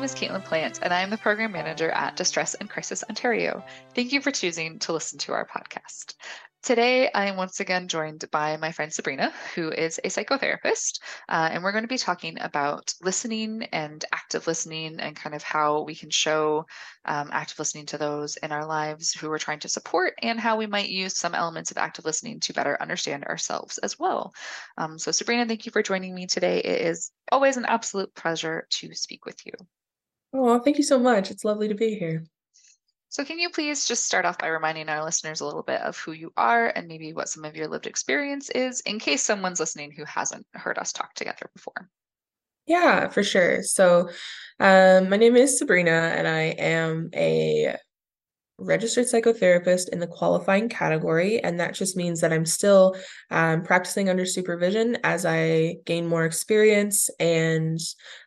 Name is Caitlin Plant, and I am the program manager at Distress and Crisis Ontario. Thank you for choosing to listen to our podcast. Today, I am once again joined by my friend Sabrina, who is a psychotherapist, uh, and we're going to be talking about listening and active listening and kind of how we can show um, active listening to those in our lives who we're trying to support and how we might use some elements of active listening to better understand ourselves as well. Um, so, Sabrina, thank you for joining me today. It is always an absolute pleasure to speak with you. Oh, thank you so much. It's lovely to be here. So, can you please just start off by reminding our listeners a little bit of who you are and maybe what some of your lived experience is in case someone's listening who hasn't heard us talk together before? Yeah, for sure. So, um, my name is Sabrina, and I am a registered psychotherapist in the qualifying category. And that just means that I'm still um, practicing under supervision as I gain more experience and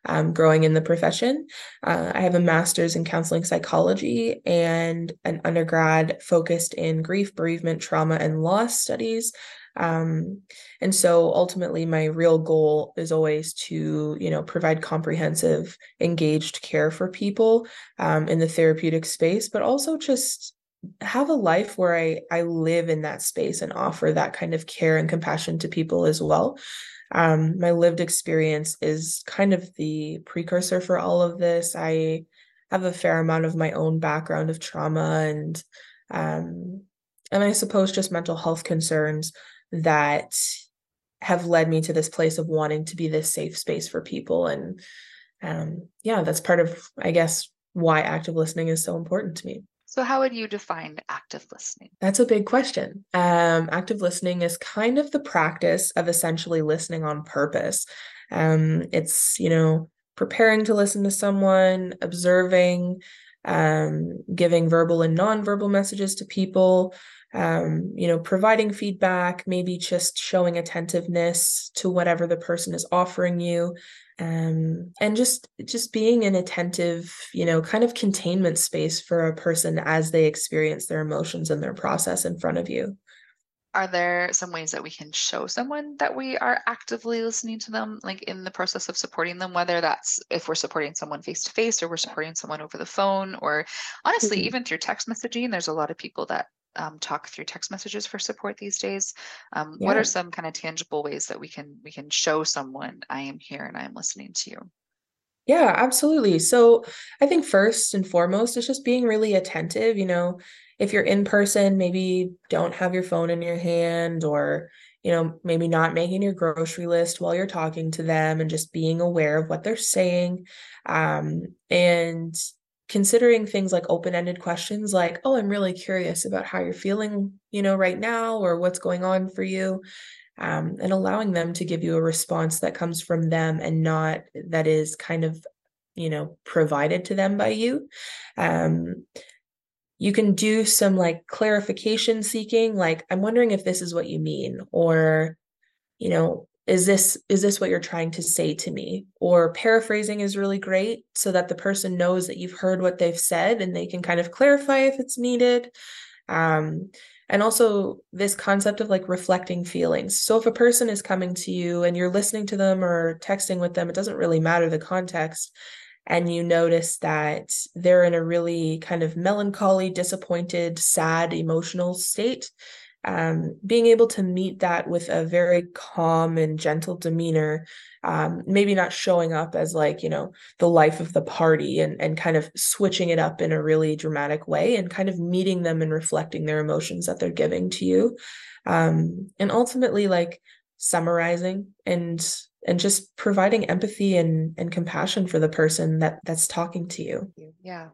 um, growing in the profession. Uh, I have a master's in counseling psychology and an undergrad focused in grief, bereavement, trauma, and loss studies. Um, and so ultimately my real goal is always to, you know, provide comprehensive, engaged care for people um, in the therapeutic space, but also just have a life where I, I live in that space and offer that kind of care and compassion to people as well. Um, my lived experience is kind of the precursor for all of this. I have a fair amount of my own background of trauma and um, and I suppose just mental health concerns that have led me to this place of wanting to be this safe space for people. And um, yeah that's part of i guess why active listening is so important to me. So how would you define active listening? That's a big question. Um, active listening is kind of the practice of essentially listening on purpose. Um, it's you know preparing to listen to someone observing um, giving verbal and nonverbal messages to people um, you know, providing feedback, maybe just showing attentiveness to whatever the person is offering you, um, and just just being an attentive, you know, kind of containment space for a person as they experience their emotions and their process in front of you. Are there some ways that we can show someone that we are actively listening to them, like in the process of supporting them, whether that's if we're supporting someone face to face or we're supporting someone over the phone, or honestly, mm-hmm. even through text messaging? There's a lot of people that um, talk through text messages for support these days. Um, yeah. What are some kind of tangible ways that we can we can show someone I am here and I am listening to you? Yeah, absolutely. So I think first and foremost is just being really attentive. You know, if you're in person, maybe don't have your phone in your hand or you know, maybe not making your grocery list while you're talking to them and just being aware of what they're saying. Um, and considering things like open-ended questions like oh i'm really curious about how you're feeling you know right now or what's going on for you um, and allowing them to give you a response that comes from them and not that is kind of you know provided to them by you. Um, you can do some like clarification seeking like i'm wondering if this is what you mean or you know is this is this what you're trying to say to me? Or paraphrasing is really great so that the person knows that you've heard what they've said and they can kind of clarify if it's needed. Um, and also this concept of like reflecting feelings. So if a person is coming to you and you're listening to them or texting with them it doesn't really matter the context. And you notice that they're in a really kind of melancholy disappointed sad emotional state um, being able to meet that with a very calm and gentle demeanor um, maybe not showing up as like you know the life of the party and and kind of switching it up in a really dramatic way and kind of meeting them and reflecting their emotions that they're giving to you. Um, and ultimately like summarizing and and just providing empathy and and compassion for the person that that's talking to you. Yeah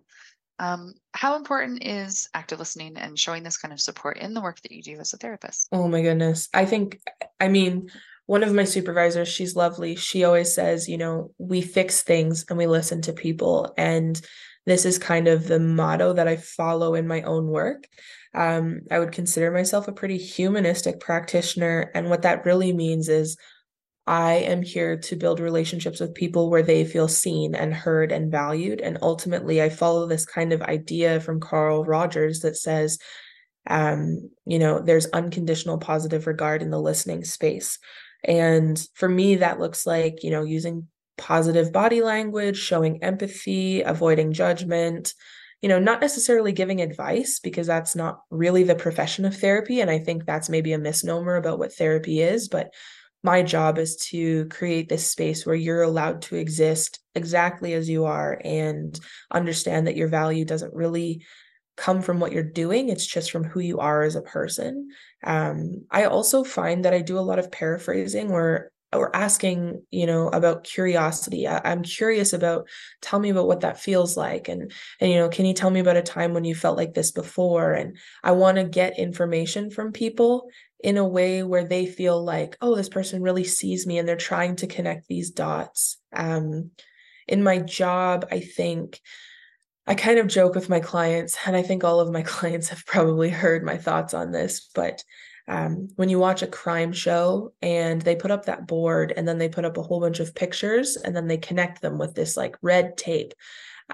um, how important is active listening and showing this kind of support in the work that you do as a therapist? Oh my goodness. I think, I mean, one of my supervisors, she's lovely. She always says, you know, we fix things and we listen to people. And this is kind of the motto that I follow in my own work. Um, I would consider myself a pretty humanistic practitioner. And what that really means is I am here to build relationships with people where they feel seen and heard and valued. And ultimately, I follow this kind of idea from Carl Rogers that says, um, you know, there's unconditional positive regard in the listening space. And for me, that looks like, you know, using positive body language, showing empathy, avoiding judgment, you know, not necessarily giving advice because that's not really the profession of therapy. And I think that's maybe a misnomer about what therapy is, but my job is to create this space where you're allowed to exist exactly as you are and understand that your value doesn't really come from what you're doing it's just from who you are as a person. Um, i also find that i do a lot of paraphrasing or or asking you know about curiosity. I, i'm curious about tell me about what that feels like and and you know can you tell me about a time when you felt like this before? And i want to get information from people in a way where they feel like oh this person really sees me and they're trying to connect these dots. Um, in my job i think i kind of joke with my clients and i think all of my clients have probably heard my thoughts on this but um, when you watch a crime show and they put up that board and then they put up a whole bunch of pictures and then they connect them with this like red tape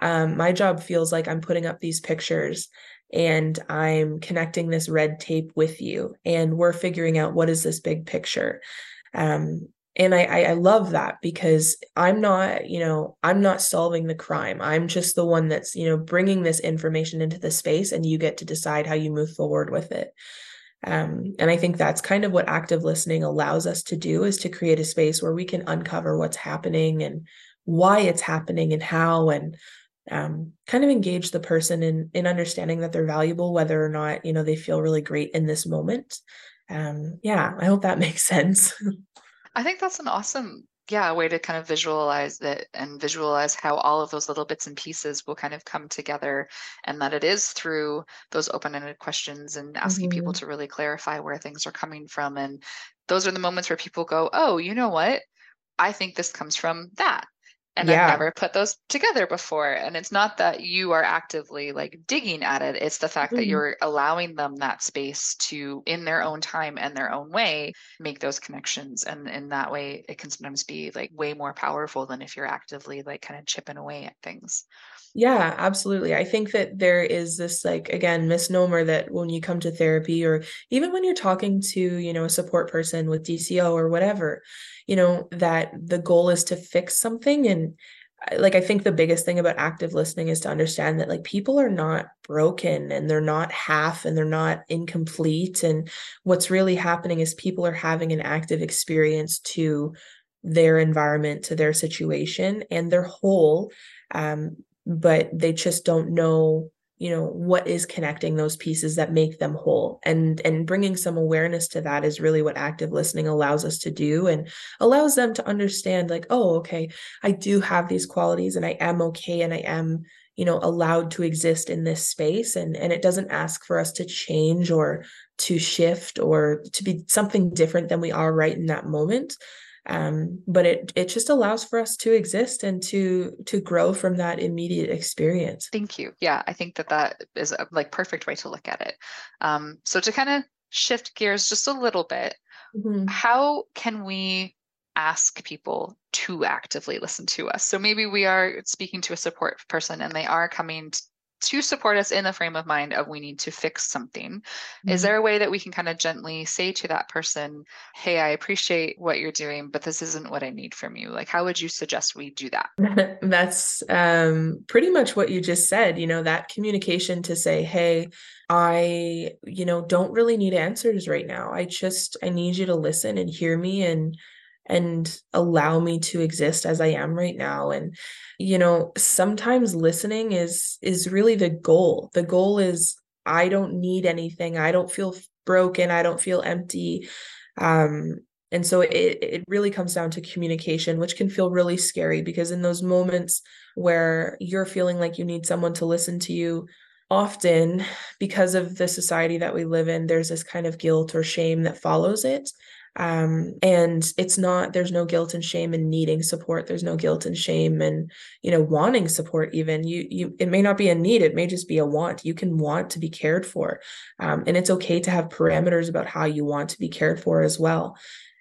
um, my job feels like i'm putting up these pictures and i'm connecting this red tape with you and we're figuring out what is this big picture. Um, and I, I love that because i'm not you know i'm not solving the crime. I'm just the one that's you know bringing this information into the space and you get to decide how you move forward with it. Um, and I think that's kind of what active listening allows us to do is to create a space where we can uncover what's happening and why it's happening and how and um, kind of engage the person in in understanding that they're valuable, whether or not you know they feel really great in this moment. Um, yeah, I hope that makes sense. I think that's an awesome yeah, way to kind of visualize it and visualize how all of those little bits and pieces will kind of come together and that it is through those open-ended questions and asking mm-hmm. people to really clarify where things are coming from and those are the moments where people go, "Oh, you know what? I think this comes from that." And yeah. I've never put those together before. And it's not that you are actively like digging at it, it's the fact mm-hmm. that you're allowing them that space to, in their own time and their own way, make those connections. And in that way, it can sometimes be like way more powerful than if you're actively like kind of chipping away at things. Yeah, absolutely. I think that there is this like again misnomer that when you come to therapy or even when you're talking to, you know, a support person with DCO or whatever, you know, that the goal is to fix something. And like I think the biggest thing about active listening is to understand that like people are not broken and they're not half and they're not incomplete. And what's really happening is people are having an active experience to their environment to their situation and they're whole um, but they just don't know you know what is connecting those pieces that make them whole. And and bringing some awareness to that is really what active listening allows us to do and allows them to understand like oh okay i do have these qualities and i am okay and i am you know allowed to exist in this space. And and it doesn't ask for us to change or to shift or to be something different than we are right in that moment um, but it it just allows for us to exist and to to grow from that immediate experience. Thank you. Yeah i think that that is a like perfect way to look at it. Um, so to kind of shift gears just a little bit mm-hmm. how can we ask people to actively listen to us? So maybe we are speaking to a support person and they are coming to support us in the frame of mind of we need to fix something. Mm-hmm. Is there a way that we can kind of gently say to that person, Hey, I appreciate what you're doing, but this isn't what I need from you? Like, how would you suggest we do that? That's um, pretty much what you just said. You know, that communication to say, Hey, I, you know, don't really need answers right now. I just, I need you to listen and hear me and, and allow me to exist as I am right now. And, you know, sometimes listening is, is really the goal. The goal is I don't need anything. I don't feel broken. I don't feel empty. Um, and so it, it really comes down to communication, which can feel really scary because in those moments where you're feeling like you need someone to listen to you, often because of the society that we live in, there's this kind of guilt or shame that follows it. Um, and it's not, there's no guilt and shame in needing support. There's no guilt and shame and, you know, wanting support even. You, you, it may not be a need, it may just be a want. You can want to be cared for. Um, and it's okay to have parameters about how you want to be cared for as well.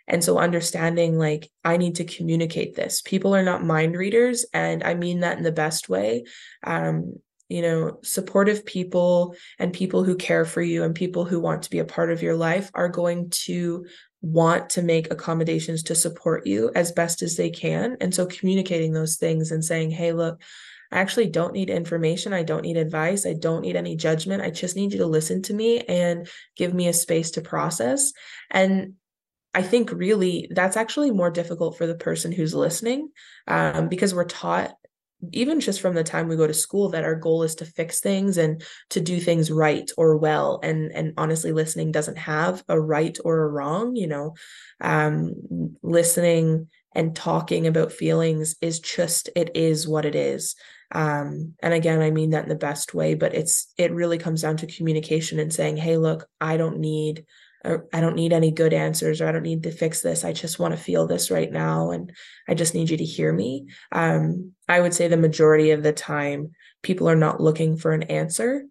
And so understanding like I need to communicate this. People are not mind readers and I mean that in the best way. Um, you know, supportive people and people who care for you and people who want to be a part of your life are going to want to make accommodations to support you as best as they can. And so communicating those things and saying, hey, look, I actually don't need information. I don't need advice. I don't need any judgment. I just need you to listen to me and give me a space to process. And I think really that's actually more difficult for the person who's listening um, because we're taught even just from the time we go to school that our goal is to fix things and to do things right or well. And and honestly listening doesn't have a right or a wrong you know? Um listening and talking about feelings is just it is what it is. Um and again i mean that in the best way but it's it really comes down to communication and saying hey look i don't need I don't need any good answers or I don't need to fix this. I just want to feel this right now and I just need you to hear me. Um, I would say the majority of the time, people are not looking for an answer.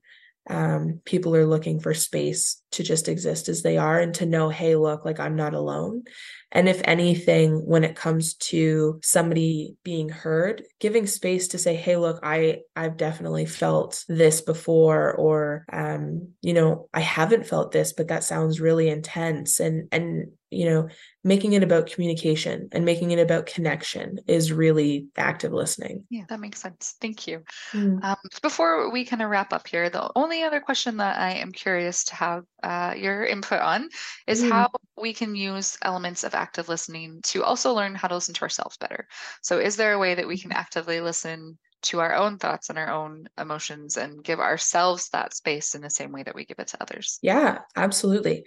Um, people are looking for space to just exist as they are and to know, hey, look, like I'm not alone. And if anything, when it comes to somebody being heard, giving space to say, hey, look, I, I've definitely felt this before, or um, you know, I haven't felt this, but that sounds really intense. And and you know, making it about communication and making it about connection is really active listening. Yeah, that makes sense. Thank you. Mm. Um, before we kind of wrap up here, the only other question that I am curious to have uh, your input on is mm. how we can use elements of active listening to also learn how to listen to ourselves better. So, is there a way that we can actively listen to our own thoughts and our own emotions and give ourselves that space in the same way that we give it to others? Yeah, absolutely.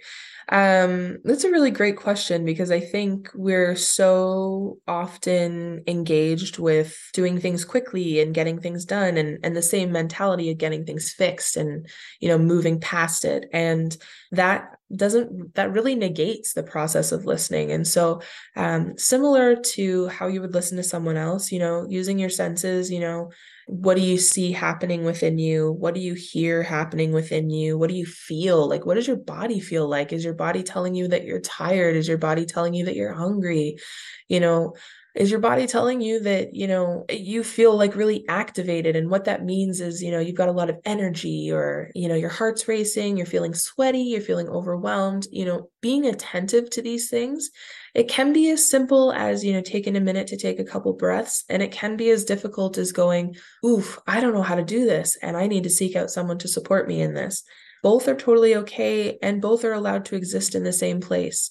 Um, that's a really great question because I think we're so often engaged with doing things quickly and getting things done and and the same mentality of getting things fixed and you know moving past it. And that doesn't that really negates the process of listening. And so um, similar to how you would listen to someone else you know using your senses you know what do you see happening within you? What do you hear happening within you? What do you feel? Like what does your body feel like? Is your body telling you that you're tired? Is your body telling you that you're hungry? You know is your body telling you that you know you feel like really activated? And what that means is you know you've got a lot of energy. Or you know your heart's racing. You're feeling sweaty. You're feeling overwhelmed. You know being attentive to these things it can be as simple as you know taking a minute to take a couple breaths. And it can be as difficult as going oof i don't know how to do this and i need to seek out someone to support me in this. Both are totally okay and both are allowed to exist in the same place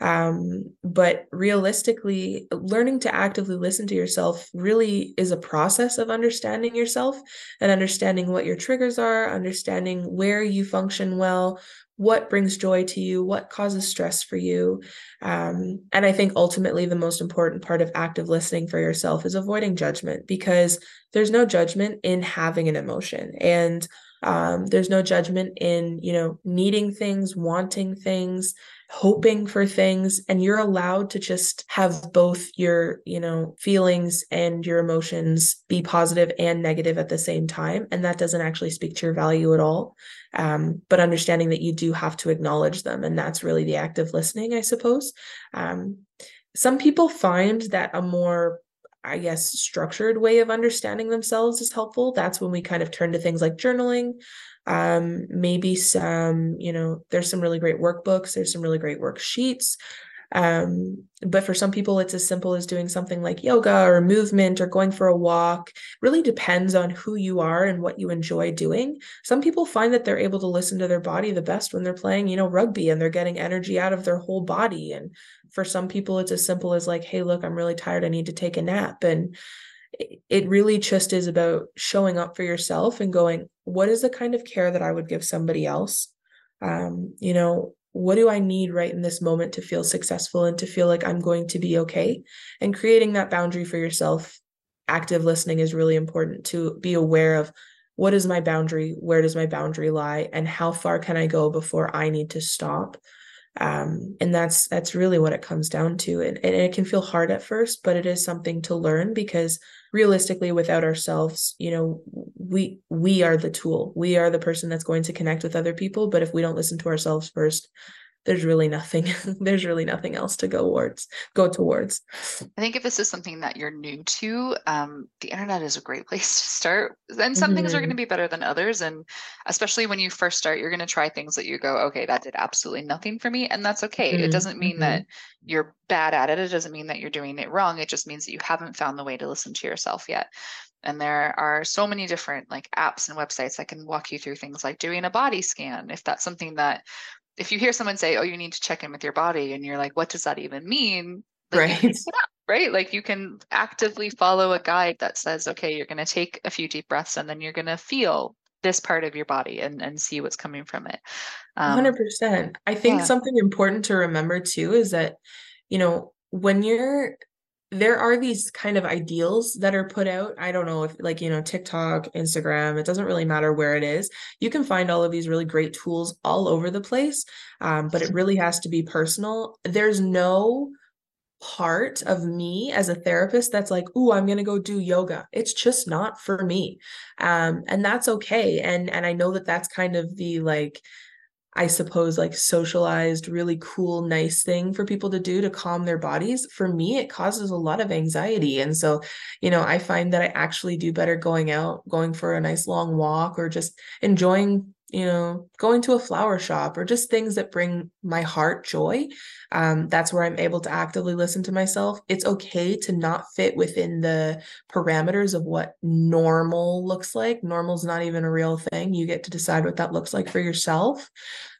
um, but realistically, learning to actively listen to yourself really is a process of understanding yourself and understanding what your triggers are, understanding where you function well, what brings joy to you, what causes stress for you. Um, and I think ultimately the most important part of active listening for yourself is avoiding judgment because there's no judgment in having an emotion. And um, there's no judgment in, you know, needing things, wanting things, hoping for things and you're allowed to just have both your you know feelings and your emotions be positive and negative at the same time and that doesn't actually speak to your value at all um, but understanding that you do have to acknowledge them and that's really the active listening i suppose um, some people find that a more I guess, structured way of understanding themselves is helpful. That's when we kind of turn to things like journaling, um, maybe some, you know, there's some really great workbooks, there's some really great worksheets. Um, but for some people, it's as simple as doing something like yoga or movement or going for a walk. Really depends on who you are and what you enjoy doing. Some people find that they're able to listen to their body the best when they're playing, you know, rugby and they're getting energy out of their whole body. And for some people, it's as simple as like, hey, look, I'm really tired. I need to take a nap. And it really just is about showing up for yourself and going, what is the kind of care that I would give somebody else? Um, you know, what do I need right in this moment to feel successful and to feel like I'm going to be okay? And creating that boundary for yourself, active listening is really important to be aware of what is my boundary? Where does my boundary lie? And how far can I go before I need to stop? um, and that's that's really what it comes down to and, and it can feel hard at first but it is something to learn because realistically without ourselves you know we we are the tool. We are the person that's going to connect with other people. But if we don't listen to ourselves first there's really nothing there's really nothing else to go towards go towards i think if this is something that you're new to um, the internet is a great place to start and some mm-hmm. things are going to mm-hmm. be better than others and especially when you first start you're going to try things that you go okay that did absolutely nothing for me and that's okay mm-hmm. it doesn't mean mm-hmm. that you're bad at it it doesn't mean that you're doing it wrong it just means that you haven't found the way to listen to yourself yet and there are so many different like apps and websites that can walk you through things like doing a body scan if that's something that if you hear someone say, "Oh, you need to check in with your body," and you're like, "What does that even mean?" Like, right. right. Like you can actively follow a guide that says, "Okay, you're going to take a few deep breaths, and then you're going to feel this part of your body and and see what's coming from it." Um, 100%. I think yeah. something important to remember too is that, you know, when you're there are these kind of ideals that are put out. I don't know if like, you know, TikTok, Instagram, it doesn't really matter where it is. You can find all of these really great tools all over the place. Um, but it really has to be personal. There's no part of me as a therapist that's like, "Ooh, I'm going to go do yoga." It's just not for me. Um, and that's okay. And and I know that that's kind of the like I suppose, like socialized, really cool, nice thing for people to do to calm their bodies. For me, it causes a lot of anxiety. And so, you know, I find that I actually do better going out, going for a nice long walk, or just enjoying you know, going to a flower shop or just things that bring my heart joy. Um, that's where I'm able to actively listen to myself. It's okay to not fit within the parameters of what normal looks like. Normal's not even a real thing. You get to decide what that looks like for yourself.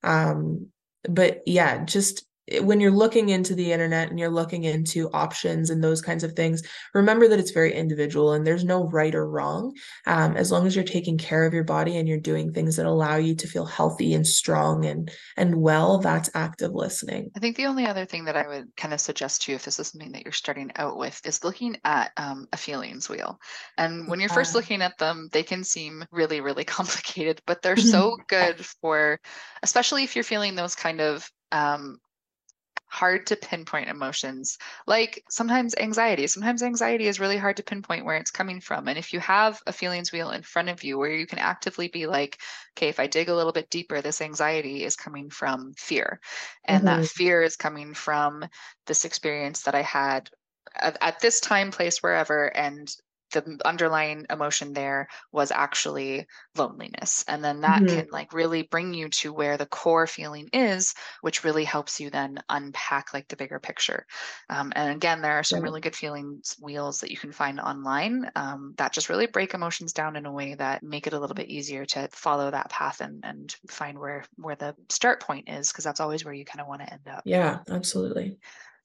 Um, but yeah, just when you're looking into the internet and you're looking into options and those kinds of things, remember that it's very individual and there's no right or wrong. Um, as long as you're taking care of your body and you're doing things that allow you to feel healthy and strong and and well, that's active listening. I think the only other thing that I would kind of suggest to you, if this is something that you're starting out with, is looking at um, a feelings wheel. And when you're first looking at them, they can seem really, really complicated, but they're so good for, especially if you're feeling those kind of um, hard to pinpoint emotions. Like sometimes anxiety. Sometimes anxiety is really hard to pinpoint where it's coming from. And if you have a feelings wheel in front of you where you can actively be like okay if i dig a little bit deeper this anxiety is coming from fear. And mm-hmm. that fear is coming from this experience that i had at, at this time place wherever and the underlying emotion there was actually loneliness. And then that mm-hmm. can like really bring you to where the core feeling is which really helps you then unpack like the bigger picture. Um, and again there are some really good feelings wheels that you can find online um, that just really break emotions down in a way that make it a little bit easier to follow that path and and find where where the start point is because that's always where you kind of want to end up. Yeah absolutely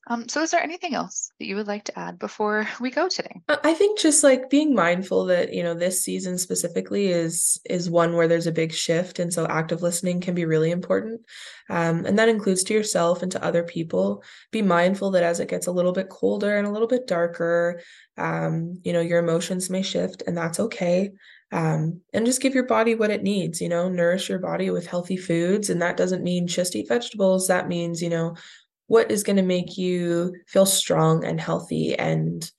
um, so, is there anything else that you would like to add before we go today? I think just like being mindful that you know this season specifically is is one where there's a big shift, and so active listening can be really important, um, and that includes to yourself and to other people. Be mindful that as it gets a little bit colder and a little bit darker, um, you know your emotions may shift, and that's okay. Um, and just give your body what it needs you know nourish your body with healthy foods and that doesn't mean just eat vegetables that means you know what is going to make you feel strong and healthy and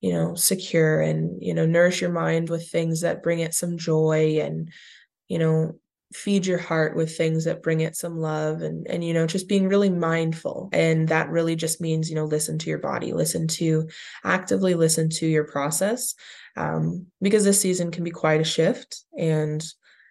you know secure and you know nourish your mind with things that bring it some joy and you know feed your heart with things that bring it some love and and you know just being really mindful. And that really just means you know listen to your body listen to actively listen to your process um, because this season can be quite a shift and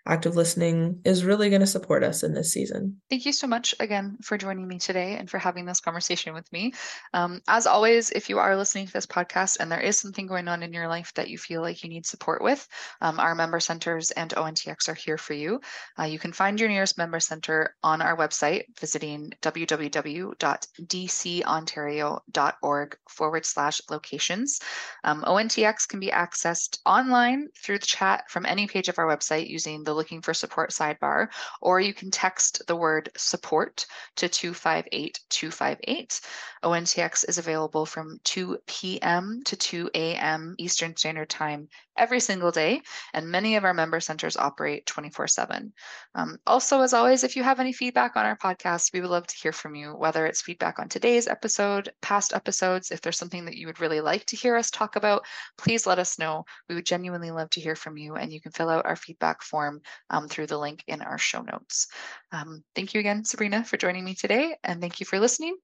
active listening is really going to support us in this season. Thank you so much again for joining me today and for having this conversation with me. Um, as always, if you are listening to this podcast and there is something going on in your life that you feel like you need support with, um, our member centers and ONTX are here for you. Uh, you can find your nearest member center on our website, visiting www.dcontario.org forward slash locations. Um, ONTX can be accessed online through the chat from any page of our website using the looking for support sidebar, or you can text the word support to 258 258. ONTX is available from 2 p.m. to 2 a.m. Eastern Standard Time every single day, and many of our member centers operate 24 7. Um, also, as always, if you have any feedback on our podcast, we would love to hear from you, whether it's feedback on today's episode, past episodes. If there's something that you would really like to hear us talk about, please let us know. We would genuinely love to hear from you, and you can fill out our feedback form um, through the link in our show notes. Um, thank you again, Sabrina, for joining me today, and thank you for listening.